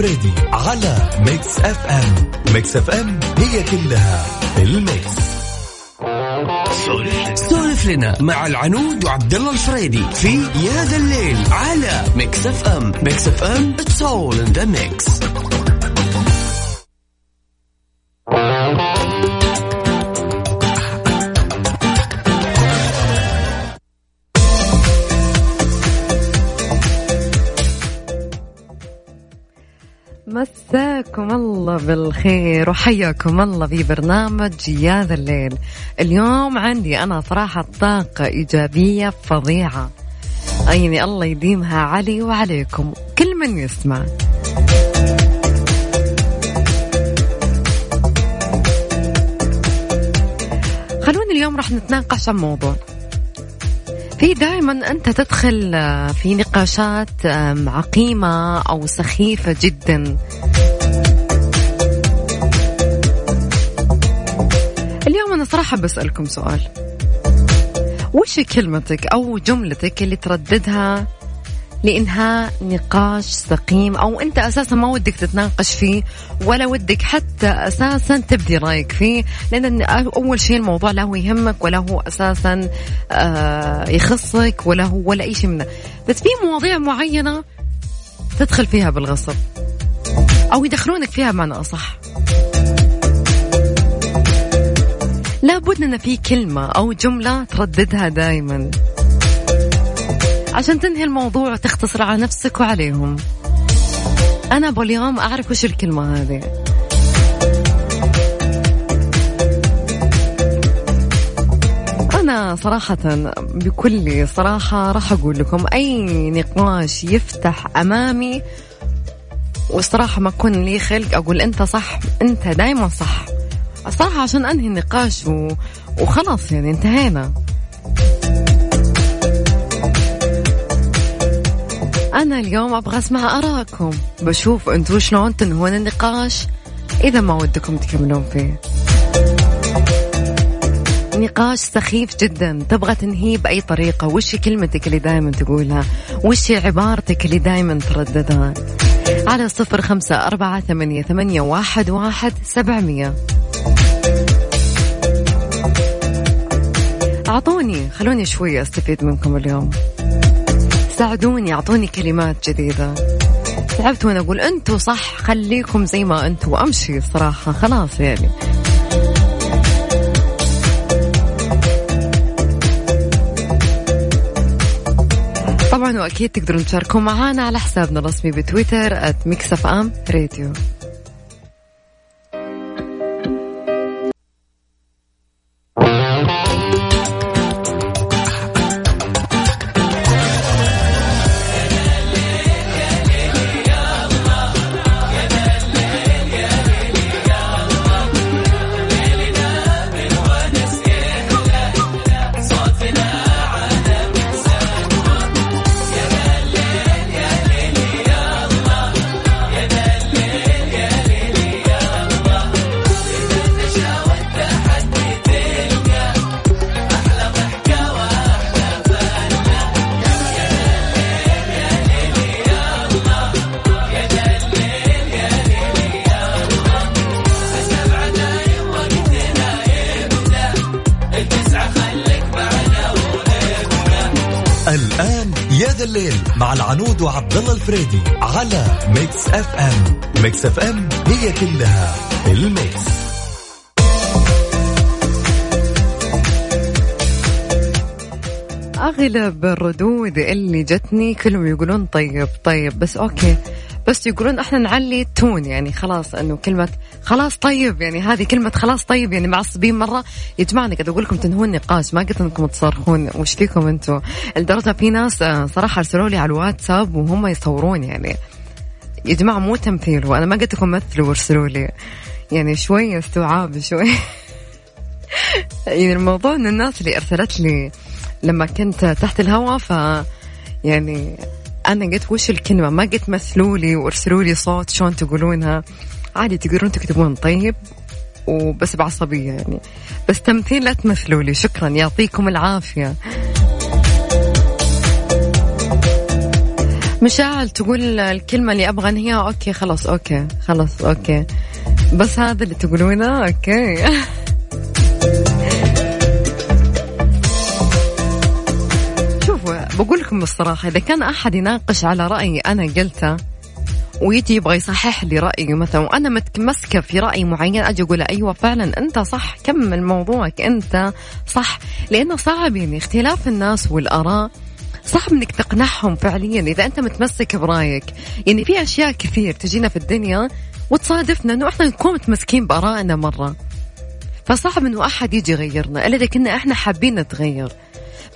الفريدي على Mix FM Mix FM هي كلها ال mix. سولف لنا مع العنود وعبد الله الفريدي في يا ذا الليل على Mix FM Mix FM it's all in the mix مساكم الله بالخير وحياكم الله في برنامج يا ذا الليل. اليوم عندي أنا صراحة طاقة إيجابية فظيعة. يعني الله يديمها علي وعليكم كل من يسمع. خلونا اليوم راح نتناقش عن موضوع. في دائما أنت تدخل آه، في نقاشات عقيمة أو سخيفة جدا. اليوم أنا صراحة بسألكم سؤال. وش كلمتك أو جملتك اللي ترددها لإنهاء نقاش سقيم أو أنت أساسا ما ودك تتناقش فيه ولا ودك حتى أساسا تبدي رأيك فيه؟ لأن أول شيء الموضوع لا هو يهمك ولا هو أساسا آه، يخصك ولا هو ولا أي شيء منه. بس في مواضيع معينة تدخل فيها بالغصب أو يدخلونك فيها بمعنى أصح. لابد أن في كلمة أو جملة ترددها دائما عشان تنهي الموضوع وتختصر على نفسك وعليهم. أنا أبغى اليوم أعرف وش الكلمة هذه. أنا صراحة بكل صراحة راح أقول لكم أي نقاش يفتح أمامي والصراحة ما أكون لي خلق أقول أنت صح أنت دايما صح. صراحة عشان أنهي النقاش و... وخلاص يعني انتهينا. أنا اليوم أبغى أسمع آراءكم بشوف أنتوا شلون تنهون النقاش. إذا ما ودكم تكملون فيه. نقاش سخيف جدا. تبغى تنهيه بأي طريقة. وش كلمتك اللي دائما تقولها؟ وش عبارتك اللي دائما ترددها؟ على صفر خمسة أربعة ثمانية, ثمانية واحد, واحد سبعمية. أعطوني خلوني شوي أستفيد منكم اليوم. ساعدوني أعطوني كلمات جديدة. تعبت وأنا أقول أنتوا صح خليكم زي ما أنتوا امشي صراحة خلاص يعني. طبعا وأكيد تقدرون تشاركوا معنا على حسابنا الرسمي بتويتر @Mix FM Radio مع العنود وعبد الله الفريدي على Mix FM Mix FM هي كلها ال mix. أغلب الردود اللي جتني كلهم يقولون طيب طيب بس okay. بس يقولون إحنا نعلي ال tone يعني خلاص إنه كلمة خلاص طيب يعني هذه كلمة خلاص طيب يعني معصبين مرة يا جماعة أنا قاعد أقول لكم تنهون النقاش ما قلت إنكم تصرخون. وش فيكم أنتم؟ لدرجه في ناس آه، صراحة أرسلوا لي على الواتساب وهم يصورون يعني يا جماعة مو تمثيل. وأنا ما قلت لكم مثلوا وارسلوا لي. يعني شوية استوعاب شوي. يعني الموضوع إن الناس اللي أرسلت لي لما كنت تحت الهواء ف يعني أنا قلت وش الكلمة؟ ما قلت مثلوا لي وارسلوا لي صوت شلون تقولونها. عادي تقدرون تكتبون طيب وبس بعصبية يعني. بس تمثيل لا تمثلوا لي شكرا يعطيكم العافية. مشاعل تقول الكلمة اللي أبغى أنهيها okay خلاص okay خلاص okay. بس هذا اللي تقولونه؟ okay. شوفوا بقول لكم بالصراحة إذا كان أحد يناقش على رأيي أنا قلته ويجي يبغى يصحح لي رأيي مثلا وأنا متمسكة في رأي معين أجي أقول أيوة فعلا أنت صح كمل موضوعك أنت صح. لأنه صعب يعني اختلاف الناس والآراء صعب إنك تقنعهم فعليا. إذا أنت متمسك برأيك يعني في أشياء كثير تجينا في الدنيا وتصادفنا إنه إحنا نكون متمسكين بآرائنا مرة. فصعب إنه أحد يجي يغيرنا إلا إذا كنا إحنا حابين نتغير.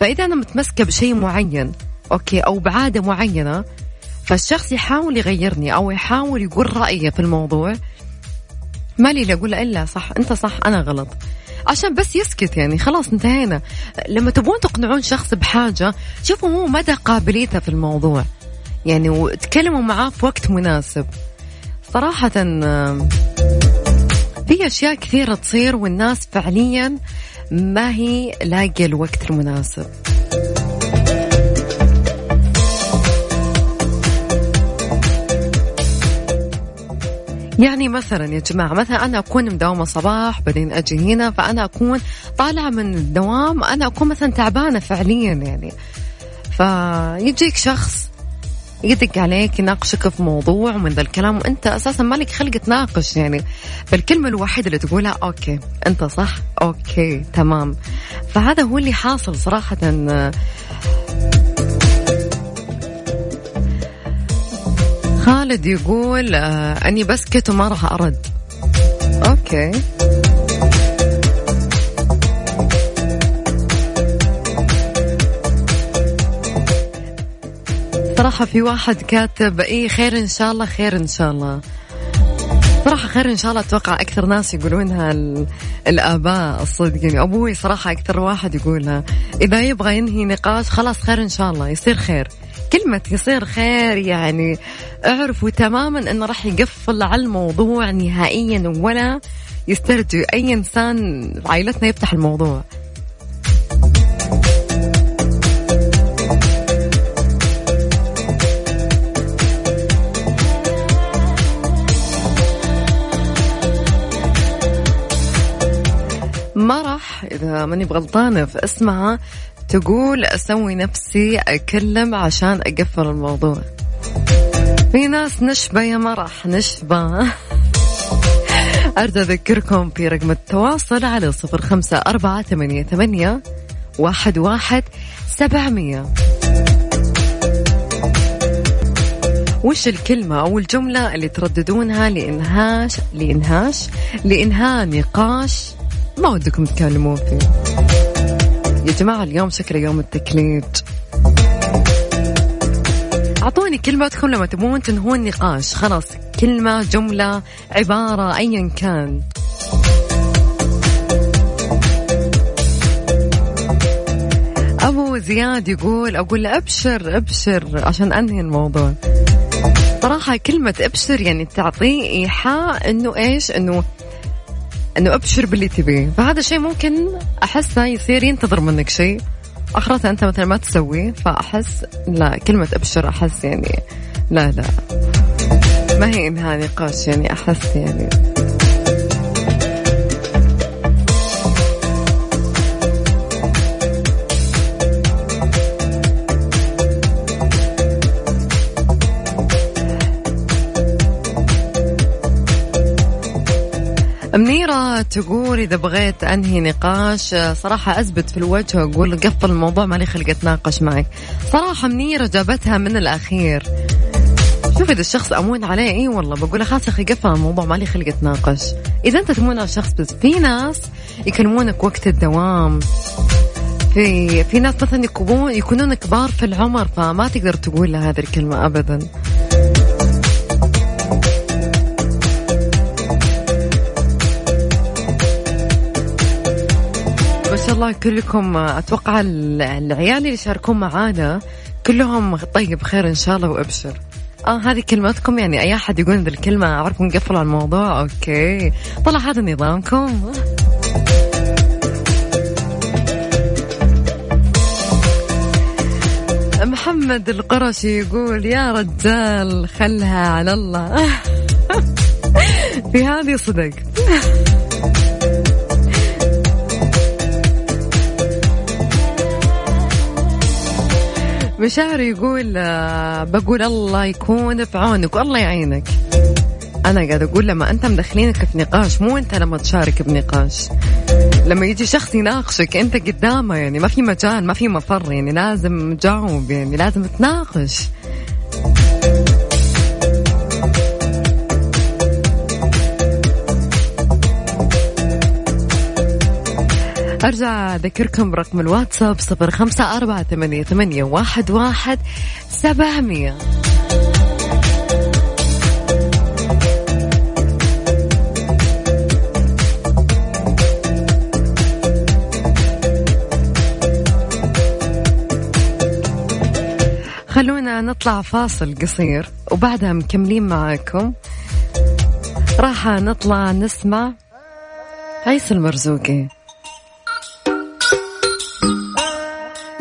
فإذا أنا متمسكة بشيء معين أوكي أو بعادة معينة فالشخص يحاول يغيرني أو يحاول يقول رأيه في الموضوع ما لي أقول له إلا صح أنت صح أنا غلط. عشان بس يسكت يعني خلاص انتهينا. لما تبون تقنعون شخص بحاجة شوفوا مو مدى قابليته في الموضوع. يعني وتكلموا معاه في وقت مناسب. صراحة في أشياء كثيرة تصير والناس فعليا ما هي لاقية الوقت المناسب. يعني مثلا يا جماعة مثلا أنا أكون مداومة صباح بعدين أجي هنا فأنا أكون طالعة من الدوام أنا أكون مثلا تعبانة فعليا يعني. فيجيك شخص يدق عليك يناقشك في موضوع ومن ذا الكلام وأنت أساسا مالك خلق تناقش يعني. فالكلمه الوحيدة اللي تقولها okay أنت صح okay تمام. فهذا هو اللي حاصل صراحة. خالد يقول آه أني بسكت وما راح أرد. أوكي. صراحة في واحد كاتب إي خير إن شاء الله خير إن شاء الله. صراحة خير إن شاء الله أتوقع أكثر ناس يقولونها الآباء الصدق. يعني أبوي صراحة أكثر واحد يقولها إذا يبغى ينهي نقاش خلاص خير إن شاء الله يصير خير. كلمة يصير خير يعني اعرفوا تماما انه راح يقفل على الموضوع نهائيا ولا يسترجي أي إنسان عائلتنا يفتح الموضوع. مرح إذا ماني بغلطانة في اسمها تقول أسوي نفسي أكلم عشان أقفل الموضوع. في ناس نشبة يا مرح نشبة. أرجو أذكركم في رقم التواصل على صفر خمسة أربعة ثمانية, ثمانية واحد, واحد سبعمية. وش الكلمة أو الجملة اللي ترددونها لإنهاش لإنهاش لإنهاء نقاش ما ودكم تكلمون فيه؟ يا جماعة اليوم شكله يوم التكليج أعطوني كلمتكم لما تبون تنهون النقاش خلاص كلمة جملة عبارة أيا كان. أبو زياد يقول أقول أبشر أبشر عشان أنهي الموضوع. صراحة كلمة أبشر يعني تعطيه إيحاء إنه إيش؟ إنه إنه أبشر باللي تبيه فهذا الشيء ممكن أحسه يصير ينتظر منك شيء. أخرتها أنت مثلا ما تسوي فأحس لا كلمة أبشر أحس يعني لا لا. ما هي انها نقاش يعني أحس يعني. منيرة تقول إذا بغيت أنهي نقاش صراحة أثبت في الوجه وأقول قفل الموضوع مالي خلق أتناقش معك صراحة منيرة جابتها من الأخير. شوف إذا الشخص أمون عليه إي والله بقول خلاص يا أخي قفل الموضوع مالي خلق أتناقش إذا أنت تمون على الشخص بس في ناس يكلمونك وقت الدوام. في في ناس مثلا يكونون يكونون كبار في العمر فما تقدر تقول له هذه الكلمة أبدا. شاء الله كلكم أتوقع العيال اللي يشاركون معانا كلهم طيب خير إن شاء الله وأبشر. آه هذه كلمتكم يعني أي أحد يقول ذي الكلمة اعرف نقفل على الموضوع أوكي. طلع هذا نظامكم. محمد القرشي يقول يا رجال خلها على الله. في هذه صدقت مشاعر يقول آه، بقول الله يكون بعونك والله يعينك. أنا قاعد أقول لما أنت مدخلينك في نقاش مو أنت لما تشارك بنقاش. لما يجي شخص يناقشك أنت قدامه يعني ما في مجال ما في مفر يعني لازم تجاوب يعني لازم تناقش. أرجع أذكركم رقم الواتساب صفر خمسة أربعة ثمانية, ثمانية واحد, واحد سبعمية. خلونا نطلع فاصل قصير وبعدها مكملين معاكم. راح نطلع نسمع عيسى المرزوقي.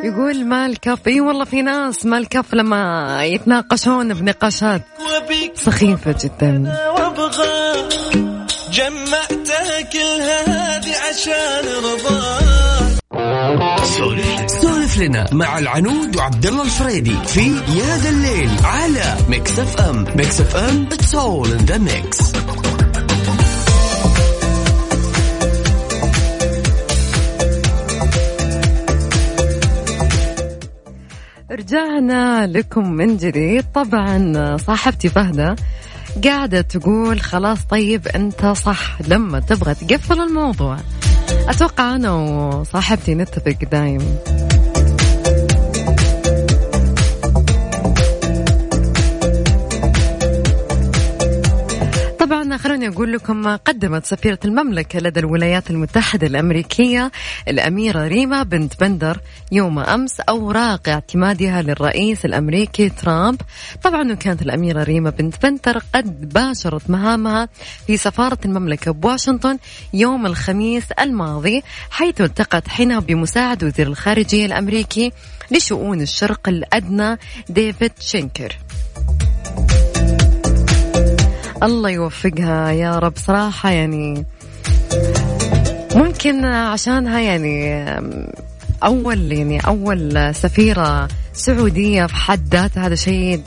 يقول ما الكف إي والله في ناس ما الكف لما يتناقشون بنقاشات سخيفة جدا. وأبغى جمعتها كلها هذه عشان رضاك سولف. لنا مع العنود وعبد الله الفريدي في يا ذا الليل على Mix FM. Mix FM it's all in the mix رجعنا لكم من جديد. طبعا صاحبتي فهدة قاعدة تقول خلاص طيب أنت صح لما تبغى تقفل الموضوع. أتوقع أنا وصاحبتي نتفق دايم طبعا خلوني أقول لكم قدمت سفيرة المملكة لدى الولايات المتحدة الأمريكية الأميرة ريما بنت بندر يوم أمس أوراق اعتمادها للرئيس الأمريكي ترامب. طبعا كانت الأميرة ريما بنت بندر قد باشرت مهامها في سفارة المملكة بواشنطن يوم الخميس الماضي حيث التقت حينها بمساعد وزير الخارجية الأمريكي لشؤون الشرق الأدنى ديفيد شينكر. الله يوفقها يا رب. صراحة يعني ممكن عشانها يعني أول يعني أول سفيرة سعودية في حد ذاتها هذا شيء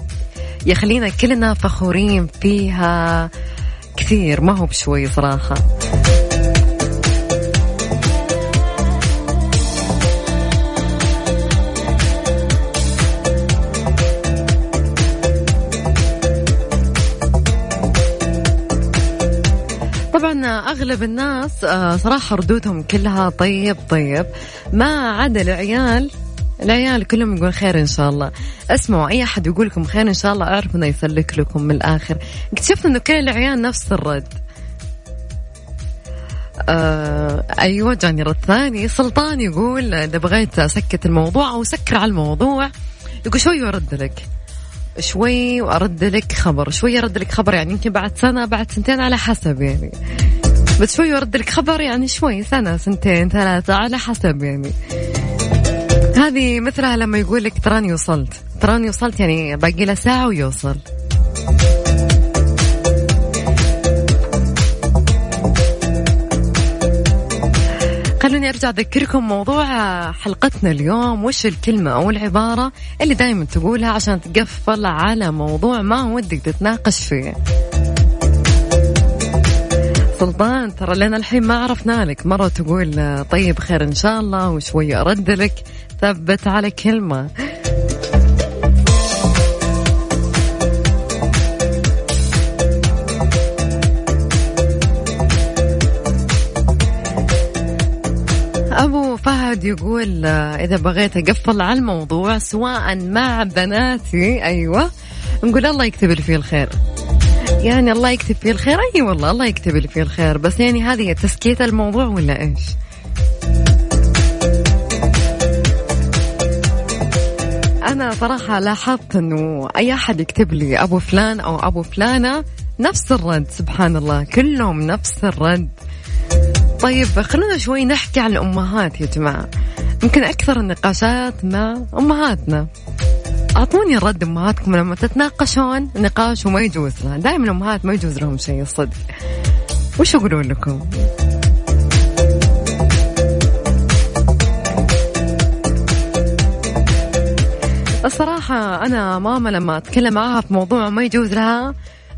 يخلينا كلنا فخورين فيها كثير. ما هو بشوي صراحة. أغلب الناس آه، صراحة ردودهم كلها طيب طيب. ما عدا العيال العيال كلهم يقول خير إن شاء الله. اسمعوا أي أحد يقول لكم خير إن شاء الله أعرف إنه يسلك لكم من الآخر. اكتشفت إنه كل العيال نفس الرد. آه أيوه جاني رد ثاني سلطان يقول إذا بغيت أسكت الموضوع أو سكر على الموضوع يقول شوي وأرد لك. شوي وأرد لك خبر. شوي ارد لك خبر يعني يمكن بعد سنة بعد سنتين على حسب يعني. بس شوي ورد لك خبر يعني شوي سنة سنتين ثلاثة على حسب يعني. هذه مثلها لما يقول لك تراني وصلت. تراني وصلت يعني باقي له ساعة ويوصل. خلوني أرجع أذكركم موضوع حلقتنا اليوم وش الكلمة أو العبارة اللي دائما تقولها عشان تقفل على موضوع ما ودك تتناقش فيه. سلطان ترى لنا الحين ما عرفنا لك. مرة تقول طيب خير إن شاء الله وشوية أرد لك. ثبت على كلمة. أبو يقول إذا بغيت أقفل على الموضوع سواء مع بناتي أيوة نقول الله يكتب لي فيه الخير. يعني الله يكتب فيه الخير؟ أي والله الله يكتب لي فيه الخير. بس يعني هذه تسكيت الموضوع ولا إيش؟ أنا صراحة لاحظت إنه أي أحد يكتب لي أبو فلان أو أبو فلانة نفس الرد سبحان الله. كلهم نفس الرد. طيب خلونا شوي نحكي عن الأمهات يا جماعة. يمكن أكثر النقاشات مع أمهاتنا. أعطوني الرد أمهاتكم لما تتناقشون نقاش وما يجوز لها. دائما الأمهات ما يجوز لهم شيء الصدق وش يقولون لكم؟ الصراحة أنا ماما لما أتكلم معاها في موضوع ما يجوز لها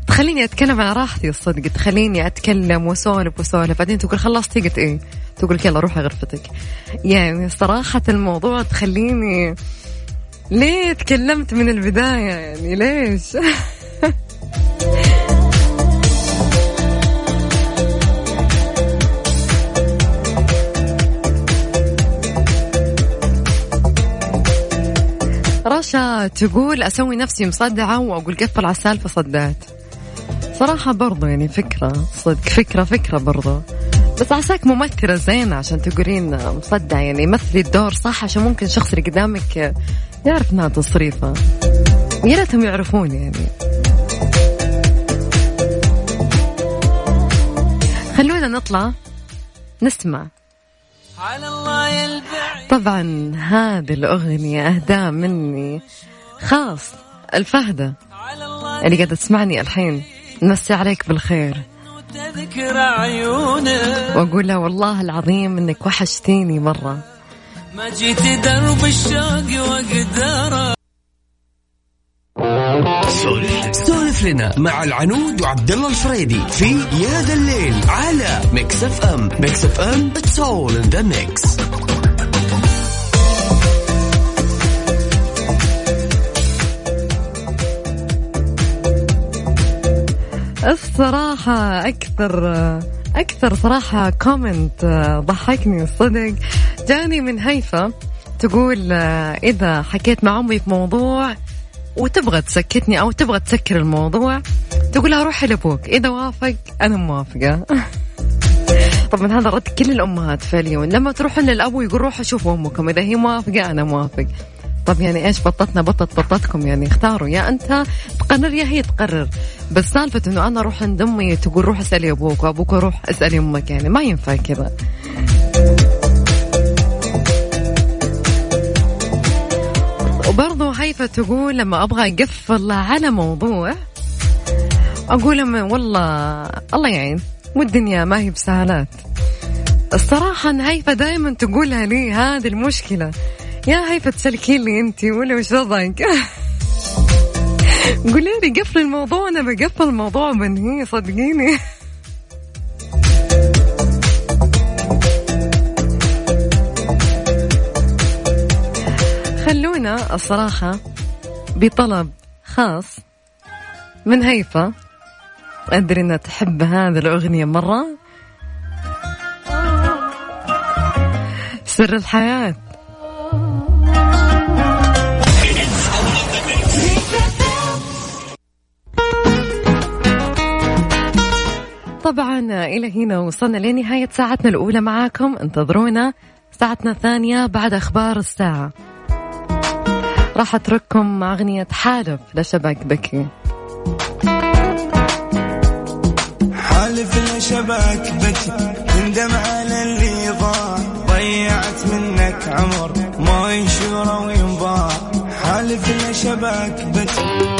تخليني أتكلم على راحتي الصدق تخليني أتكلم وأسولف وأسولف بعدين تقول خلصتي قلت إيه؟ تقول يلا روحي غرفتك يعني صراحة الموضوع تخليني ليه تكلمت من البداية؟ يعني ليش؟ رشا تقول أسوي نفسي مصدعة وأقول قفل على السالفة صدعت. صراحة برضو يعني فكرة صدق فكرة فكرة برضو. بس عساك ممثلة زينة عشان تقولين مصدعة يعني مثلي الدور صح؟ عشان ممكن الشخص اللي قدامك يعرف إنها تصريفة. يا ريتهم يعرفون يعني. خلونا نطلع نسمع. على الله طبعا هذه الأغنية أهداء مني. خاص الفهدة اللي قاعدة تسمعني الحين. نمسي عليك بالخير. وأقول له والله العظيم إنك وحشتيني مرة. ما جيت درب الشوق وأقدر. سولف لنا مع العنود وعبد الله الفريدي في يا ذا الليل على Mix FM. Mix FM it's all in the mix الصراحة أكثر أكثر صراحة كومنت ضحكني الصدق جاني من هيفا تقول إذا حكيت مع أمي في موضوع وتبغى تسكتني أو تبغى تسكر الموضوع تقول لها روحي لأبوك. إذا وافق أنا موافقة. طبعا هذا رد كل الأمهات فعليا. لما تروحون للأبو يقول روحوا شوفوا أمكم. إذا هي موافقة أنا موافق طب يعني إيش بطتنا بطت بطتكم يعني اختاروا يا أنت تقرر يا هي تقرر. بس سالفة إنه أنا أروح عند أمي تقول روح اسالي أبوك وابوك روح اسالي أمك يعني ما ينفع كذا. وبرضه هيفا تقول لما أبغى أقفل على موضوع أقول لهم والله الله يعين والدنيا ما هي بسهالات. الصراحة هيفا دائما تقولها لي هذه المشكلة. يا هيفا تسلكين لي انت ولا وش وضعك؟ قولي لي قفل الموضوع أنا بقفل الموضوع بنهي صدقيني. خلونا الصراحة بطلب خاص من هيفا أدري أنها تحب هذه الأغنية مرة. سر الحياة. طبعا إلى هنا وصلنا لنهاية ساعتنا الأولى معاكم. انتظرونا ساعتنا الثانية بعد أخبار الساعة. راح أترككم مع أغنية حالف لشبك بكي. حالف لشبك بكي تندم على اللي ضاع ضيعت منك عمر ما ينشر وينباع. حالف لشبك بكي.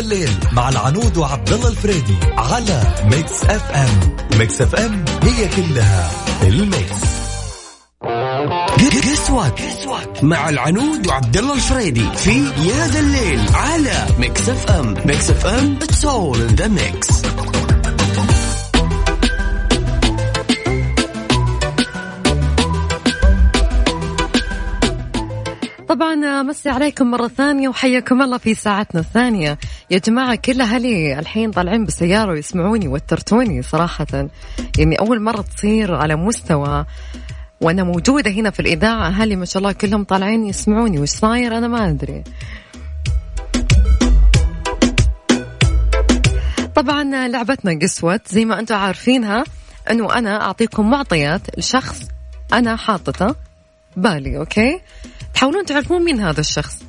الليل مع العنود وعبد الله الفريدي على Mix FM Mix FM هي كلها ال mix. guess what مع العنود وعبد الله الفريدي في يا ذا الليل على Mix FM Mix FM it's all in the mix طبعا مسي عليكم مرة ثانية وحياكم الله في ساعتنا الثانية. يا جماعة كل أهلي الحين طالعين بالسيارة ويسمعوني وترتوني صراحة. يعني أول مرة تصير على مستوى وأنا موجودة هنا في الإذاعة أهلي ما شاء الله كلهم طالعين يسمعوني. وش صاير؟ أنا ما أدري. طبعا لعبتنا قسوت زي ما أنتم عارفينها أنه أنا أعطيكم معطيات لشخص أنا حاطته بالي أوكي؟ تحاولون تعرفون مين هذا الشخص.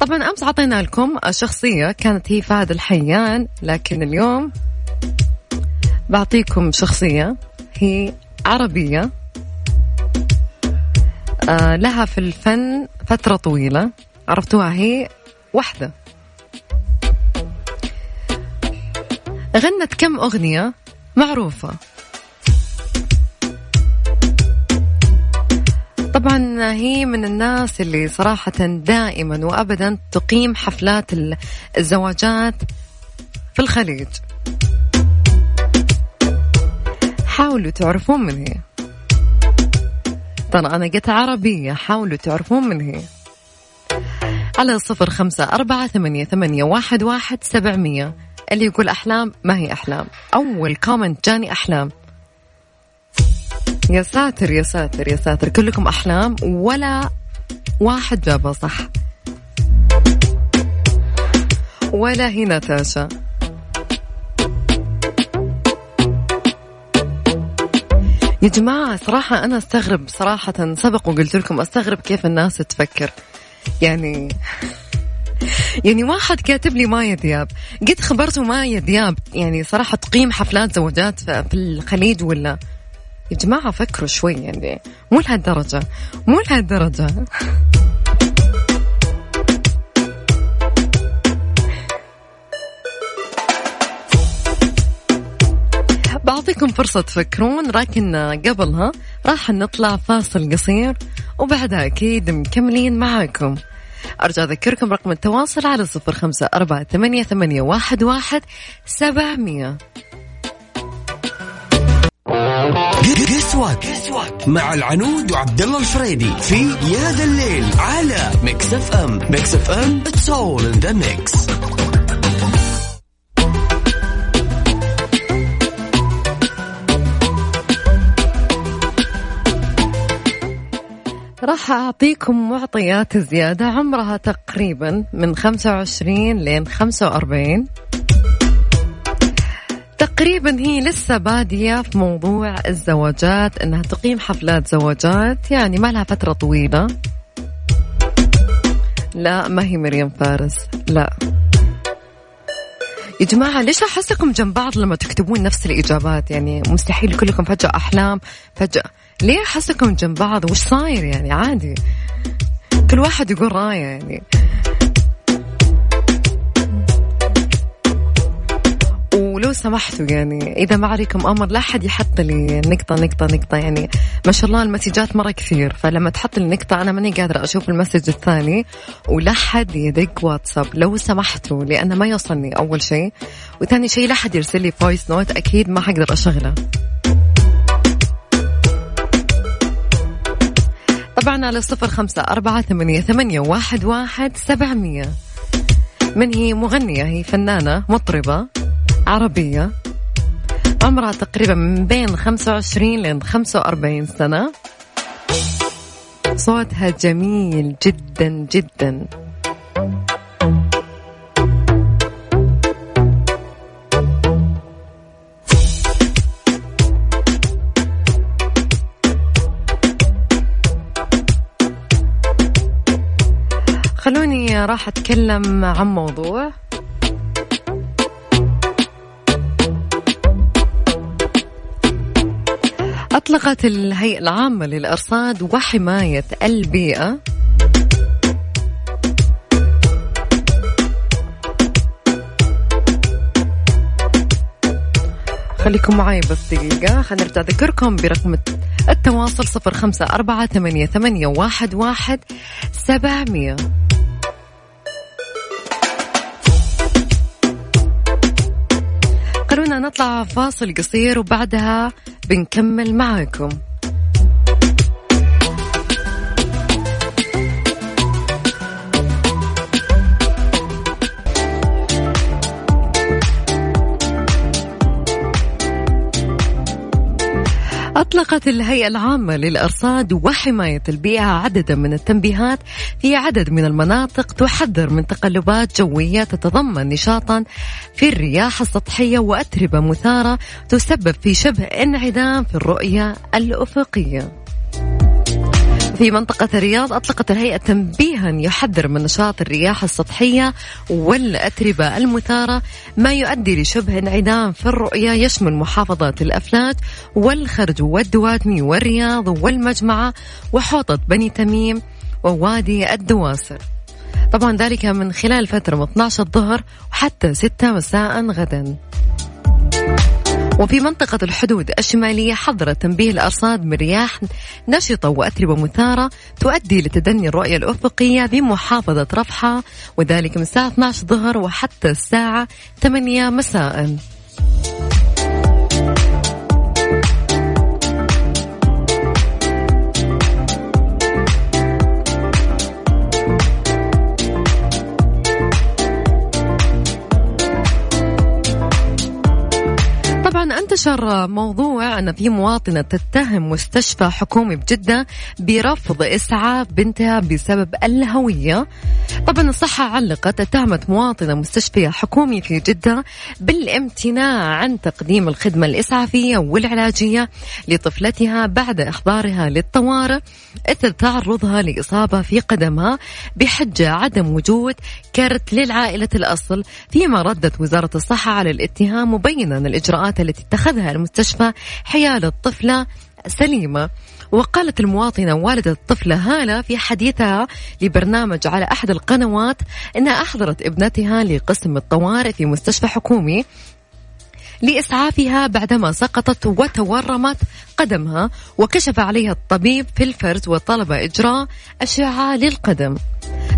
طبعا أمس عطينا لكم شخصية كانت هي فهد الحيان لكن اليوم بعطيكم شخصية هي عربية آه لها في الفن فترة طويلة عرفتوها هي وحدة. غنت كم أغنية؟ معروفة. طبعا هي من الناس اللي صراحة دائما وأبدا تقيم حفلات الزواجات في الخليج. حاولوا تعرفون من هي. ترى أنا قلت عربية حاولوا تعرفون من هي. على صفر خمسة أربعة ثمانية, ثمانية واحد, واحد سبعمية. اللي يقول أحلام ما هي أحلام؟ أول comment جاني أحلام. يا ساتر يا ساتر يا ساتر. كلكم أحلام ولا واحد جابها صح. ولا هي ناتاشا يا جماعة صراحة أنا أستغرب صراحة سبق وقلت لكم أستغرب كيف الناس تفكر. يعني يعني واحد كاتب لي مايا دياب. قد خبرته مايا دياب. يعني صراحة تقيم حفلات زوجات في الخليج ولا؟ يا جماعة فكروا شوي يعني. مو لهالدرجة. مو لهالدرجة. بعطيكم فرصة تفكرون لكن قبلها راح نطلع فاصل قصير وبعدها أكيد مكملين معاكم. أرجع أذكركم رقم التواصل على صفر خمسة أربعة ثمانية, ثمانية واحد, واحد سبعمية. guess what مع العنود وعبد الله الفريدي في يا ذا الليل على Mix FM Mix FM it's all in the mix راح أعطيكم معطيات زيادة عمرها تقريبا من 25 لين 45 تقريبا هي لسه بادية في موضوع الزواجات إنها تقيم حفلات زواجات يعني ما لها فترة طويلة. لا ما هي مريم فارس لا. يا جماعة ليش أحسكم جنب بعض لما تكتبون نفس الإجابات؟ يعني مستحيل كلكم فجأة أحلام فجأة. ليه أحسكم جنب بعض؟ وش صاير يعني؟ عادي. كل واحد يقول رأيه يعني. ولو سمحتوا يعني إذا ما عليكم أمر لا أحد يحط لي نقطة نقطة نقطة. يعني ما شاء الله المسجات مرة كثير فلما تحط لي نقطة أنا ماني قادرة أشوف المسج الثاني ولا حد يدق واتساب. لو سمحتوا لأنه ما يوصلني أول شيء. وثاني شيء لا حد يرسل لي voice note أكيد ما حقدر أشغله. طبعا على صفر خمسة أربعة ثمانية, ثمانية واحد, واحد سبعمية. من هي مغنية؟ هي فنانة مطربة. عربية عمرها تقريبا من بين 25 لين 45 سنة. صوتها جميل جدا جدا. خلوني راح أتكلم عن موضوع أطلقت الهيئة العامة للأرصاد وحماية البيئة. خليكم معي بس دقيقة. خلينا نرجع أذكركم برقم التواصل صفر خمسة أربعة ثمانية, ثمانية واحد, واحد سبعمية. نطلع فاصل قصير وبعدها بنكمل معاكم. أصدرت الهيئة العامة للأرصاد وحماية البيئة عددا من التنبيهات في عدد من المناطق تحذر من تقلبات جوية تتضمن نشاطا في الرياح السطحية وأتربة مثارة تسبب في شبه انعدام في الرؤية الأفقية. في منطقة الرياض أطلقت الهيئة تنبيها يحذر من نشاط الرياح السطحية والأتربة المثارة ما يؤدي لشبه انعدام في الرؤية يشمل محافظات الأفلاك والخرج والدواتمي والرياض والمجمعة وحوطة بني تميم ووادي الدواسر. طبعا ذلك من خلال فترة من 12 الظهر وحتى 6 مساء غدا. وفي منطقة الحدود الشمالية حظر تنبيه الأرصاد من رياح نشطة وأتربة مثارة تؤدي لتدني الرؤية الأفقية بمحافظة رفحة وذلك من الساعة 12 ظهر وحتى الساعة 8 مساء. انتشر موضوع أن في مواطنة تتهم مستشفى حكومي بجدة برفض إسعاف بنتها بسبب الهوية. طبعا الصحة علقت اتهمت مواطنة مستشفى حكومي في جدة بالامتناع عن تقديم الخدمة الإسعافية والعلاجية لطفلتها بعد إحضارها للطوارئ إثر تعرضها لإصابة في قدمها بحجة عدم وجود كرت للعائلة الأصل. فيما ردت وزارة الصحة على الاتهام مبينا الإجراءات التي اتخذها المستشفى حيال الطفلة سليمة. وقالت المواطنة والدة الطفلة هالة في حديثها لبرنامج على أحد القنوات أنها أحضرت ابنتها لقسم الطوارئ في مستشفى حكومي لإسعافها بعدما سقطت وتورمت قدمها وكشف عليها الطبيب في الفرز وطلب إجراء أشعة للقدم.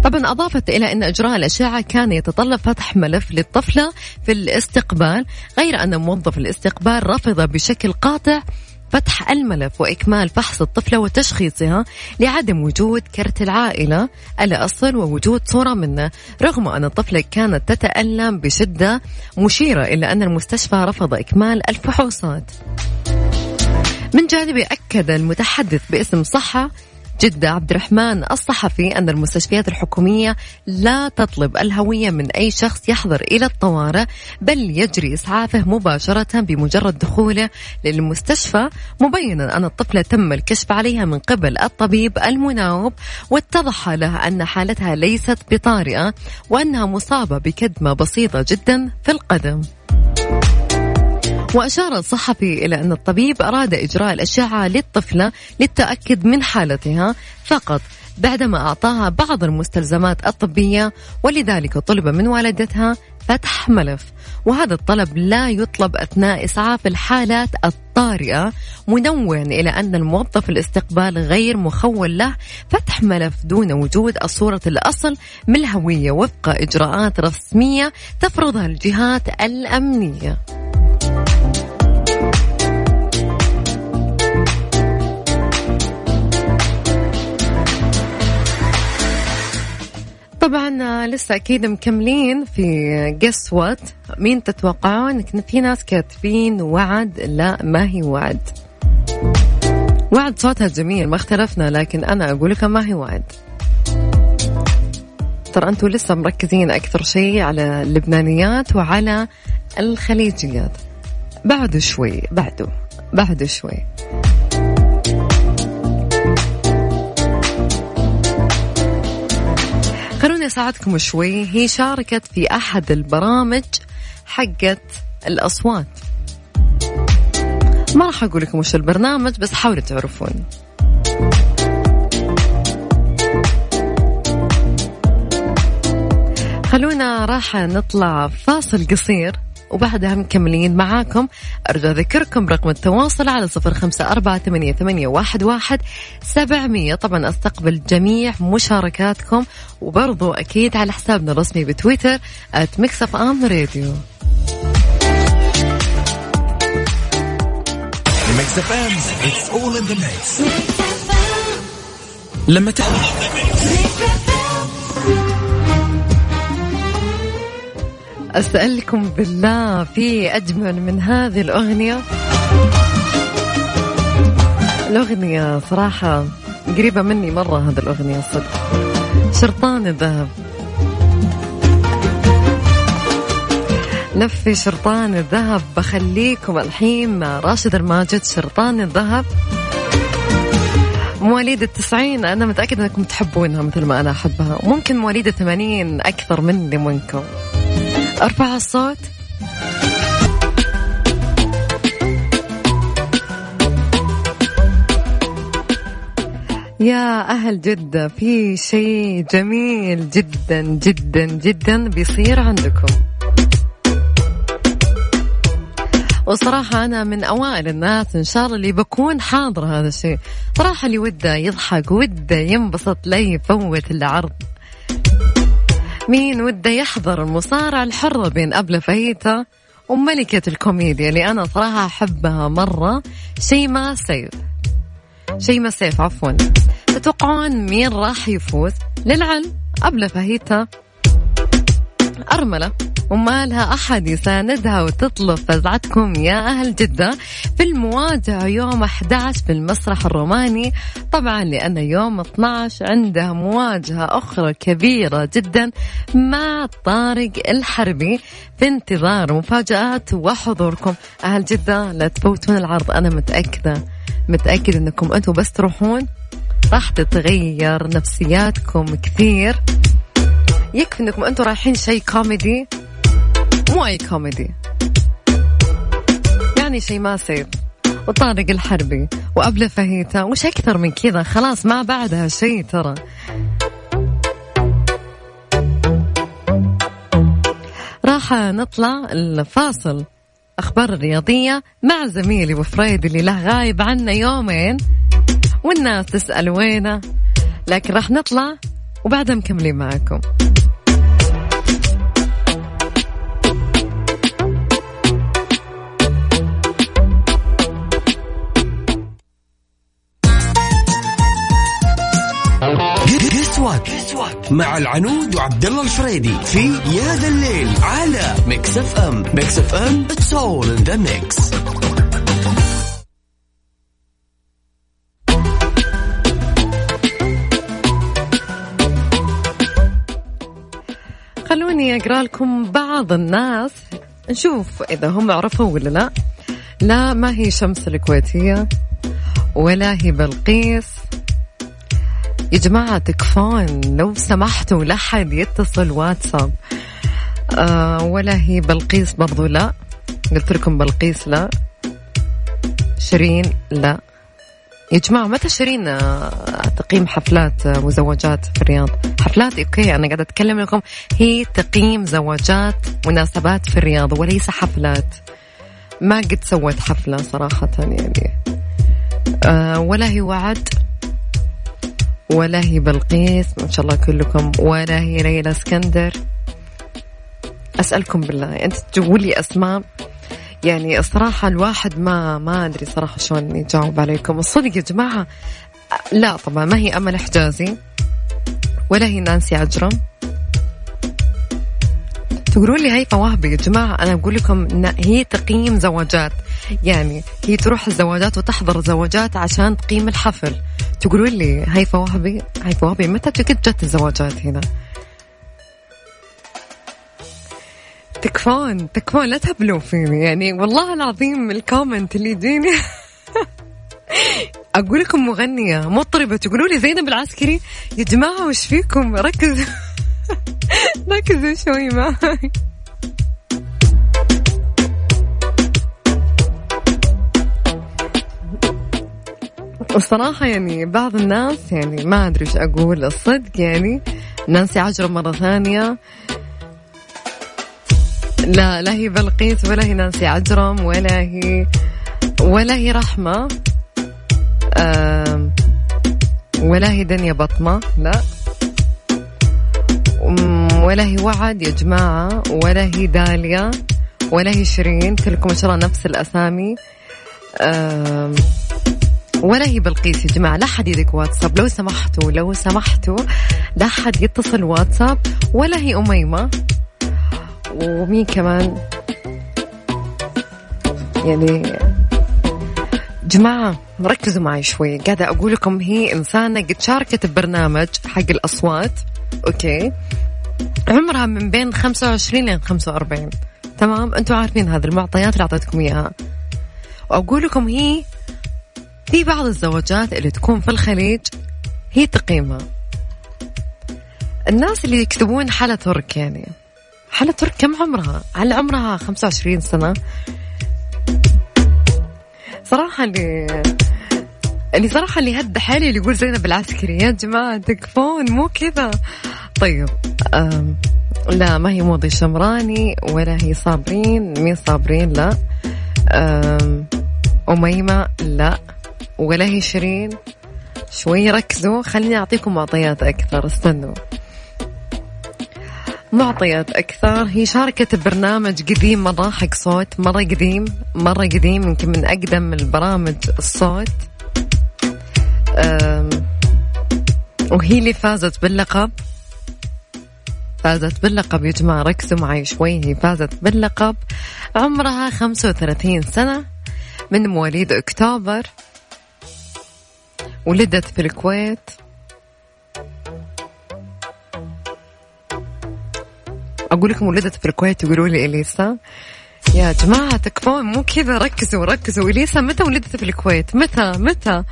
طبعا أضافت إلى أن إجراء الأشعة كان يتطلب فتح ملف للطفلة في الاستقبال غير أن موظف الاستقبال رفض بشكل قاطع فتح الملف وإكمال فحص الطفلة وتشخيصها لعدم وجود كرت العائلة الأصل ووجود صورة منه رغم أن الطفلة كانت تتألم بشدة مشيرة إلى أن المستشفى رفض إكمال الفحوصات. من جانبه أكد المتحدث باسم صحة جدة عبد الرحمن الصحفي أن المستشفيات الحكومية لا تطلب الهوية من أي شخص يحضر إلى الطوارئ بل يجري إسعافه مباشرة بمجرد دخوله للمستشفى مبينا أن الطفلة تم الكشف عليها من قبل الطبيب المناوب واتضح له أن حالتها ليست بطارئة وأنها مصابة بكدمة بسيطة جدا في القدم. وأشار الصحفي إلى أن الطبيب أراد إجراء الأشعة للطفلة للتأكد من حالتها فقط بعدما أعطاها بعض المستلزمات الطبية ولذلك طلب من والدتها فتح ملف. وهذا الطلب لا يطلب أثناء إسعاف الحالات الطارئة منوعا إلى أن الموظف الاستقبال غير مخول له فتح ملف دون وجود الصورة الأصل من الهوية وفق إجراءات رسمية تفرضها الجهات الأمنية. طبعا لسه أكيد مكملين في جس وات مين تتوقعون في ناس كاتبين وعد. لا ما هي وعد. وعد صوتها جميل ما اختلفنا لكن أنا أقول لكم ما هي وعد. ترى أنتم لسه مركزين أكثر شيء على اللبنانيات وعلى الخليجيات. بعده شوي بعده بعده شوي. خلوني أساعدكم شوي. هي شاركت في أحد البرامج حقت الأصوات. ما راح أقول لكم وش البرنامج بس حاولوا تعرفون. خلونا راح نطلع فاصل قصير. وبعدها مكملين معاكم. أرجو أذكركم رقم التواصل على صفر خمسة أربعة ثمانية, ثمانية واحد, واحد سبعمية. طبعا أستقبل جميع مشاركاتكم وبرضو أكيد على حسابنا الرسمي بتويتر @مكسف أم راديو لما تحب أسألكم بالله في أجمل من هذه الأغنية. الأغنية صراحة قريبة مني مرة هذه الأغنية صدق. شرطان الذهب. لفي شرطان الذهب بخليكم الحين مع راشد الماجد شرطان الذهب. مواليد التسعين أنا متأكدة أنكم تحبونها مثل ما أنا أحبها. وممكن مواليد الثمانين أكثر مني منكم. أرفع الصوت. يا أهل جدة في شيء جميل جدا جدا جدا بيصير عندكم. وصراحة أنا من أوائل الناس إن شاء الله اللي بكون حاضر هذا الشيء. صراحة اللي وده يضحك وده ينبسط لا يفوت العرض. مين وده يحضر المصارعة الحرة بين أبلة فهيتا وملكة الكوميديا اللي أنا صراحة أحبها مرة شيما سيف. شيما سيف عفوا. تتوقعون مين راح يفوز؟ للعلم أبلة فهيتا أرملة. وما لها أحد يساندها وتطلب فزعتكم يا أهل جدة في المواجهة يوم 11 في المسرح الروماني. طبعا لأن يوم 12 عندها مواجهة أخرى كبيرة جدا مع طارق الحربي في انتظار مفاجآت وحضوركم. أهل جدة لا تفوتون العرض. أنا متأكدة متأكد أنكم أنتم بس تروحون. راح تتغير نفسياتكم كثير. يكفي إنكم أنتم رايحين شيء كوميدي. مو أي كوميدي. يعني شيماء سيف وطارق الحربي. وأبلة فهيتا وش أكثر من كذا؟ خلاص ما بعدها شيء ترى. راح نطلع الفاصل. أخبار الرياضية مع زميلي وفريد اللي له غايب عنا يومين. والناس تسأل وينه. لكن راح نطلع وبعدها مكملين guess what مع العنود وعبد الله الفريدي في يا ذا الليل على Mix FM Mix FM it's all in the mix خلوني أقرأ لكم بعض الناس. نشوف إذا هم عرفوا ولا لا. لا ما هي شمس الكويتية ولا هي بلقيس يا جماعة تكفون لو سمحتوا لا حد يتصل واتساب. آه ولا هي بلقيس برضو لا. قلت لكم بلقيس لا. شيرين لا. يا جماعة متى شيرين آه، تقييم حفلات آه، وزواجات في الرياض؟ حفلات أوكي أنا قاعدة أتكلم لكم. هي تقييم زواجات مناسبات في الرياض وليس حفلات. ما قد سوت حفلة صراحة يعني. أه ولا هي وعد. ولا هي بلقيس ما شاء الله كلكم. ولا هي ليلى اسكندر. أسألكم بالله أنت تقول لي أسماء؟ يعني الصراحة الواحد ما ما أدري صراحة شلون يجاوب عليكم. الصدق يا جماعة لا طبعا ما هي أمل حجازي ولا هي نانسي عجرم. تقولون لي هيفا وهبي يا جماعة أنا أقول لكم هي تقييم زواجات. يعني هي تروح الزواجات وتحضر زواجات عشان تقيم الحفل. تقولون لي هيفا وهبي هيفا وهبي متى جت الزواجات هنا؟ تكفون تكفون لا تهبلوا فيني. يعني والله العظيم ال comment اللي يجيني. أقول لكم مغنية مطربة تقولوا لي زينب العسكري يا جماعة وش فيكم؟ ركزوا ركزوا شوي معي والصراحة يعني بعض الناس يعني ما أدري إيش أقول. الصدق يعني نانسي عجرم مرة ثانية. لا لا هي بلقيس ولا هي نانسي عجرم ولا هي ولا هي رحمة. ولا هي دنيا بطمة. لا. ولا هي وعد يا جماعة ولا هي داليا ولا هي شيرين كلكم ما شاء الله نفس الأسامي. ولا هي بلقيس يا جماعة لا حد يدك واتساب. لو سمحتوا لو سمحتوا لا حد يتصل واتساب ولا هي أميمة. ومين كمان؟ يعني جماعة ركزوا معي شوي. قاعدة أقول لكم هي إنسانة قد شاركت ببرنامج حق الأصوات. أوكي. عمرها من بين 25 لين 45 تمام؟ أنتم عارفين هذه المعطيات اللي أعطيتكم إياها. وأقول لكم هي في بعض الزوجات اللي تكون في الخليج هي تقيمها الناس اللي يكتبون حالة ترك يعني. حالة ترك كم عمرها؟ هل عمرها 25 سنة؟ صراحة اللي اللي صراحة اللي هد حالي اللي يقول زينب العسكري يا جماعة تكفون مو كذا. طيب أم لا ما هي موضي شمراني ولا هي صابرين. مين صابرين؟ لا. أم أميمة؟ لا. ولا هي شيرين؟ شوي ركزوا. خليني أعطيكم معطيات أكثر استنوا. معطيات أكثر. هي شاركت ببرنامج قديم مرة حق صوت. مرة قديم مرة قديم يمكن من أقدم البرامج الصوت. وهي اللي فازت باللقب. فازت باللقب يا جماعة ركزوا معي شوي هي فازت باللقب. عمرها 35 سنة من مواليد أكتوبر. ولدت في الكويت. أقول لكم ولدت في الكويت يقولوا لي إليسا. يا جماعة تكفون مو كذا ركزوا ركزوا. إليسا متى ولدت في الكويت؟ متى متى؟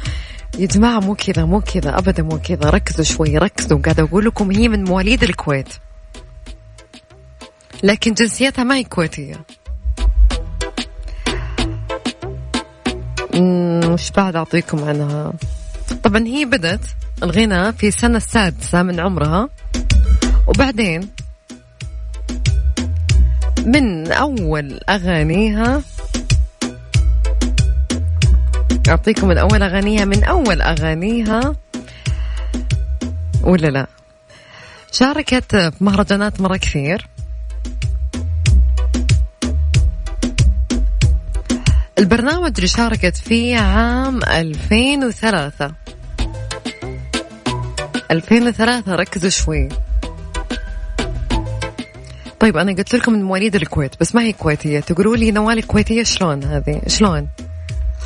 يا جماعة مو كذا مو كذا أبدا مو كذا. ركزوا شوي ركزوا. قاعدة أقول لكم هي من مواليد الكويت. لكن جنسيتها ما هي كويتية. وش بعد أعطيكم عنها؟ طبعا هي بدت الغنى في السنة السادسة من عمرها. وبعدين من أول أغانيها أعطيكم من أول أغانيها من أول أغانيها ولا لا؟ شاركت في مهرجانات مرة كثير. البرنامج اللي شاركت فيه عام 2003 2003 ركزوا شوي. طيب أنا قلت لكم من مواليد الكويت بس ما هي كويتية. تقولوا لي نوال كويتيه شلون هذه؟ شلون؟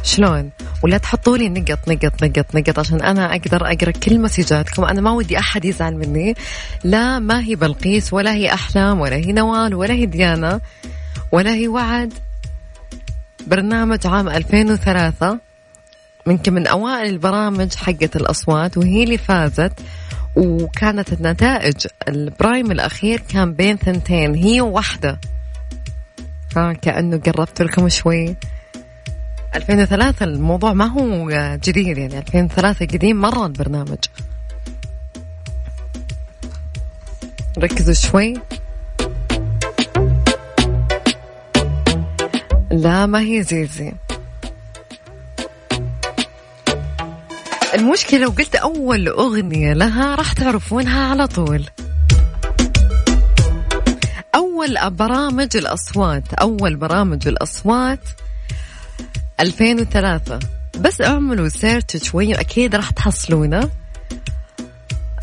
شلون؟ ولا تحطوا لي نقط نقط نقط نقط عشان أنا أقدر أقرأ كل مسجاتكم. أنا ما ودي أحد يزعل مني. لا ما هي بلقيس ولا هي أحلام ولا هي نوال ولا هي ديانا ولا هي وعد. برنامج عام 2003 يمكن من أوائل البرامج حقت الأصوات وهي اللي فازت وكانت النتائج البرايم الأخير كان بين ثنتين هي وواحدة. ها كأنه قربت لكم شوي. 2003 الموضوع ما هو جديد يعني 2003 قديم مرة البرنامج. ركزوا شوي. لا ما هي زيزي المشكلة لو قلت أول أغنية لها راح تعرفونها على طول. أول برامج الأصوات أول برامج الأصوات 2003 بس اعملوا سيرش شوي أكيد راح تحصلونه.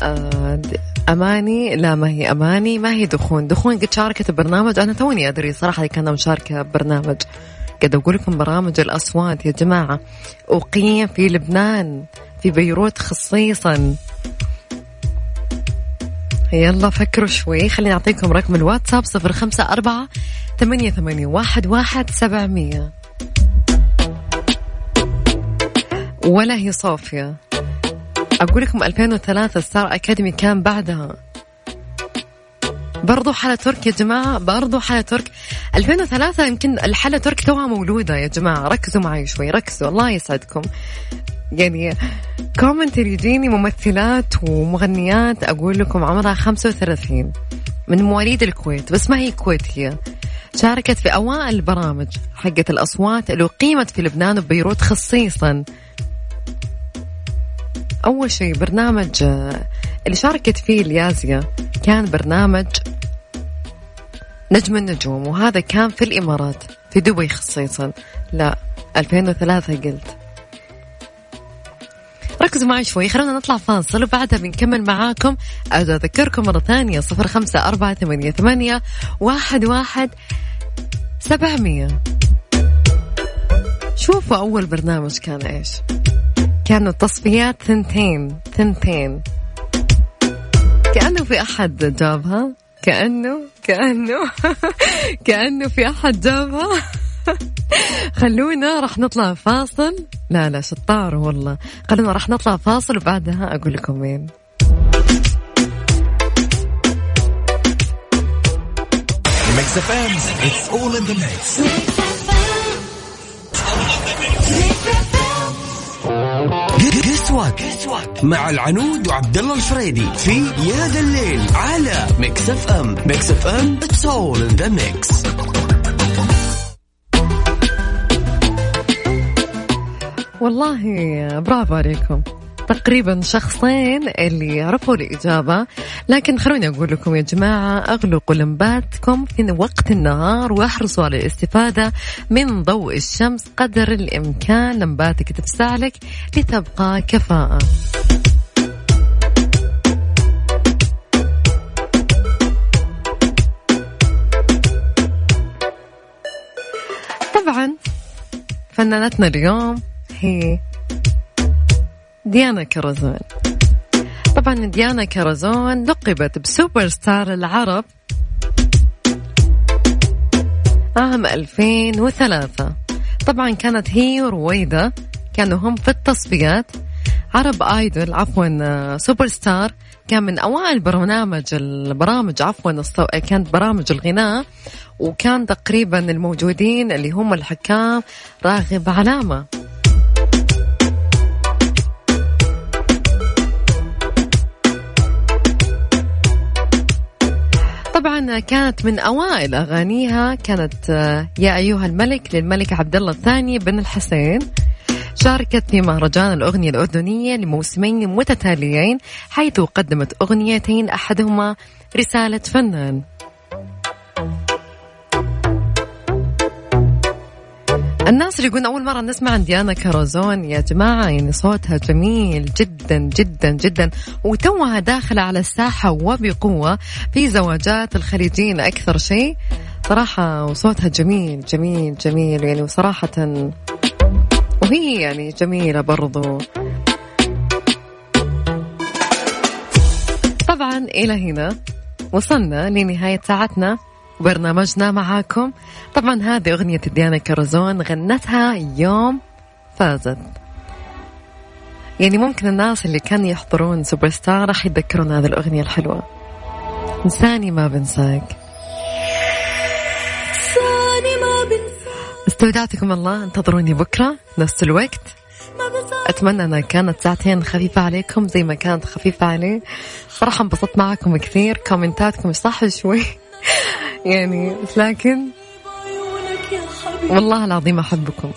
آه، أماني؟ لا ما هي أماني ما هي دخون. دخون قد شاركت ببرنامج أنا توني أدري صراحة كانت مشاركة ببرنامج قد أقول لكم برامج الأصوات يا جماعة. أقيم في لبنان في بيروت خصيصا. يلا فكروا شوي. خليني أعطيكم رقم الواتساب صفر خمسة أربعة ثمانية, ثمانية واحد, واحد سبعمية. ولا هي صوفيا. أقول لكم 2003 ستار أكاديمي كان بعدها. برضو حالة ترك يا جماعة برضو حالة ترك. 2003 يمكن الحالة ترك توها مولودة يا جماعة. ركزوا معي شوي ركزوا. الله يسعدكم. يعني كومنت يجيني ممثلات ومغنيات أقول لكم عمرها 35 من مواليد الكويت بس ما هي كويتية شاركت في أوائل البرامج حقت الأصوات اللي أقيمت في لبنان وبيروت خصيصا. أول شيء برنامج اللي شاركت فيه اليازيا كان برنامج نجم النجوم وهذا كان في الإمارات في دبي خصيصا لا 2003 قلت. ركزوا معي شوي خلونا نطلع فاصل وبعدها بنكمل معاكم. أذكركم مرة ثانية صفر خمسة أربعة ثمانية, ثمانية واحد, واحد سبعمية. شوفوا أول برنامج كان إيش. كانوا تصفيات ثنتين ثنتين. كأنه في أحد جابها. كأنه كأنه كأنه في أحد جابها. خلونا راح نطلع فاصل. لا لا شطار والله. خلونا راح نطلع فاصل وبعدها أقول لكم ام it's all in the mix guess what مع العنود وعبد الله الفريدي في يا ذا الليل على Mix FM. Mix FM it's all in the mix والله برافو عليكم. تقريبا شخصين اللي عرفوا الإجابة. لكن خلوني أقول لكم يا جماعة أغلقوا لمباتكم في وقت النهار وأحرصوا على الاستفادة من ضوء الشمس قدر الإمكان. لمباتك تفسع لك لتبقى كفاءة. طبعا فنانتنا اليوم هي ديانا كرزون طبعا ديانا كرزون لقبت بسوبر ستار العرب عام 2003 طبعا كانت هي ورويدة كانوا هم في التصفيات. عرب آيدول عفوا سوبر ستار كان من أوائل برنامج البرامج عفوا كانت برامج الغناء وكان تقريبا الموجودين اللي هم الحكام راغب علامة. طبعا كانت من أوائل أغانيها كانت آه، يا أيها الملك للملك عبد الله الثاني بن الحسين. شاركت في مهرجان الأغنية الأردنية لموسمين متتاليين حيث قدمت أغنيتين أحدهما رسالة فنان. الناس اللي يقولون أول مرة نسمع عن ديانا كاروزون يا جماعة يعني صوتها جميل جدا جدا جدا. وتوها داخلة على الساحة وبقوة في زواجات الخليجيين. أكثر شيء صراحة وصوتها جميل جميل جميل. يعني وصراحة وهي يعني جميلة برضو. طبعا إلى هنا وصلنا لنهاية ساعتنا. وبرنامجنا معاكم. طبعا هذه أغنية ديانا كرزون غنتها يوم فازت. يعني ممكن الناس اللي كانوا يحضرون سوبر ستار راح يتذكرون هذه الأغنية الحلوة. إنساني ما بنساك. استودعتكم الله انتظروني بكرة نفس الوقت. أتمنى أنها كانت ساعتين خفيفة عليكم زي ما كانت خفيفة علي. صراحة انبسطت معكم كثير كومنتاتكم صح شوي. يعني لكن والله العظيم أحبكم.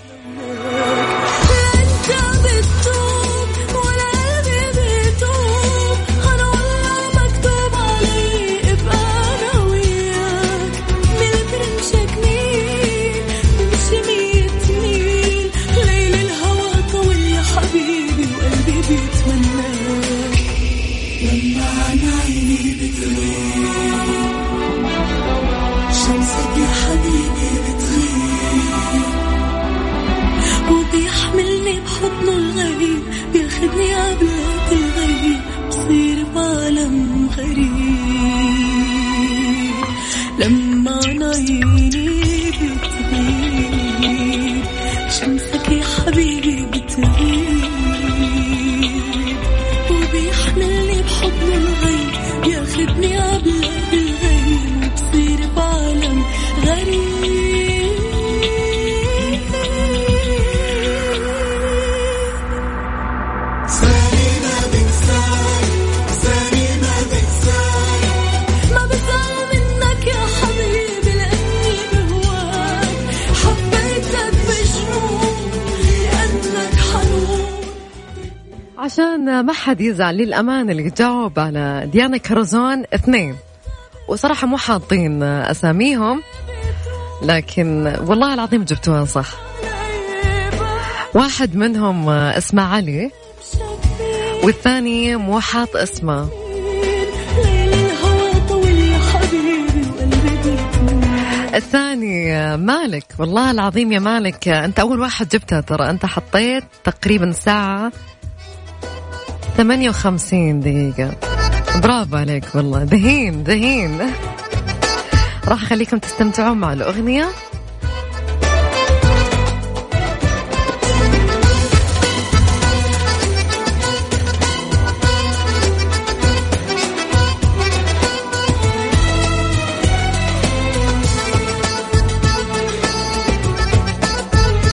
عشان ما حد يزعل للأمانة اللي جاوب على ديانا كرزون اثنين. وصراحة مو حاطين أساميهم لكن والله العظيم جبتوها صح. واحد منهم اسمه علي والثاني مو حاط اسمه. الثاني مالك والله العظيم يا مالك أنت أول واحد جبتها ترى أنت حطيت تقريبا ساعة 58 دقيقة. برافو عليك والله. دهين دهين. راح أخليكم تستمتعون مع الأغنية.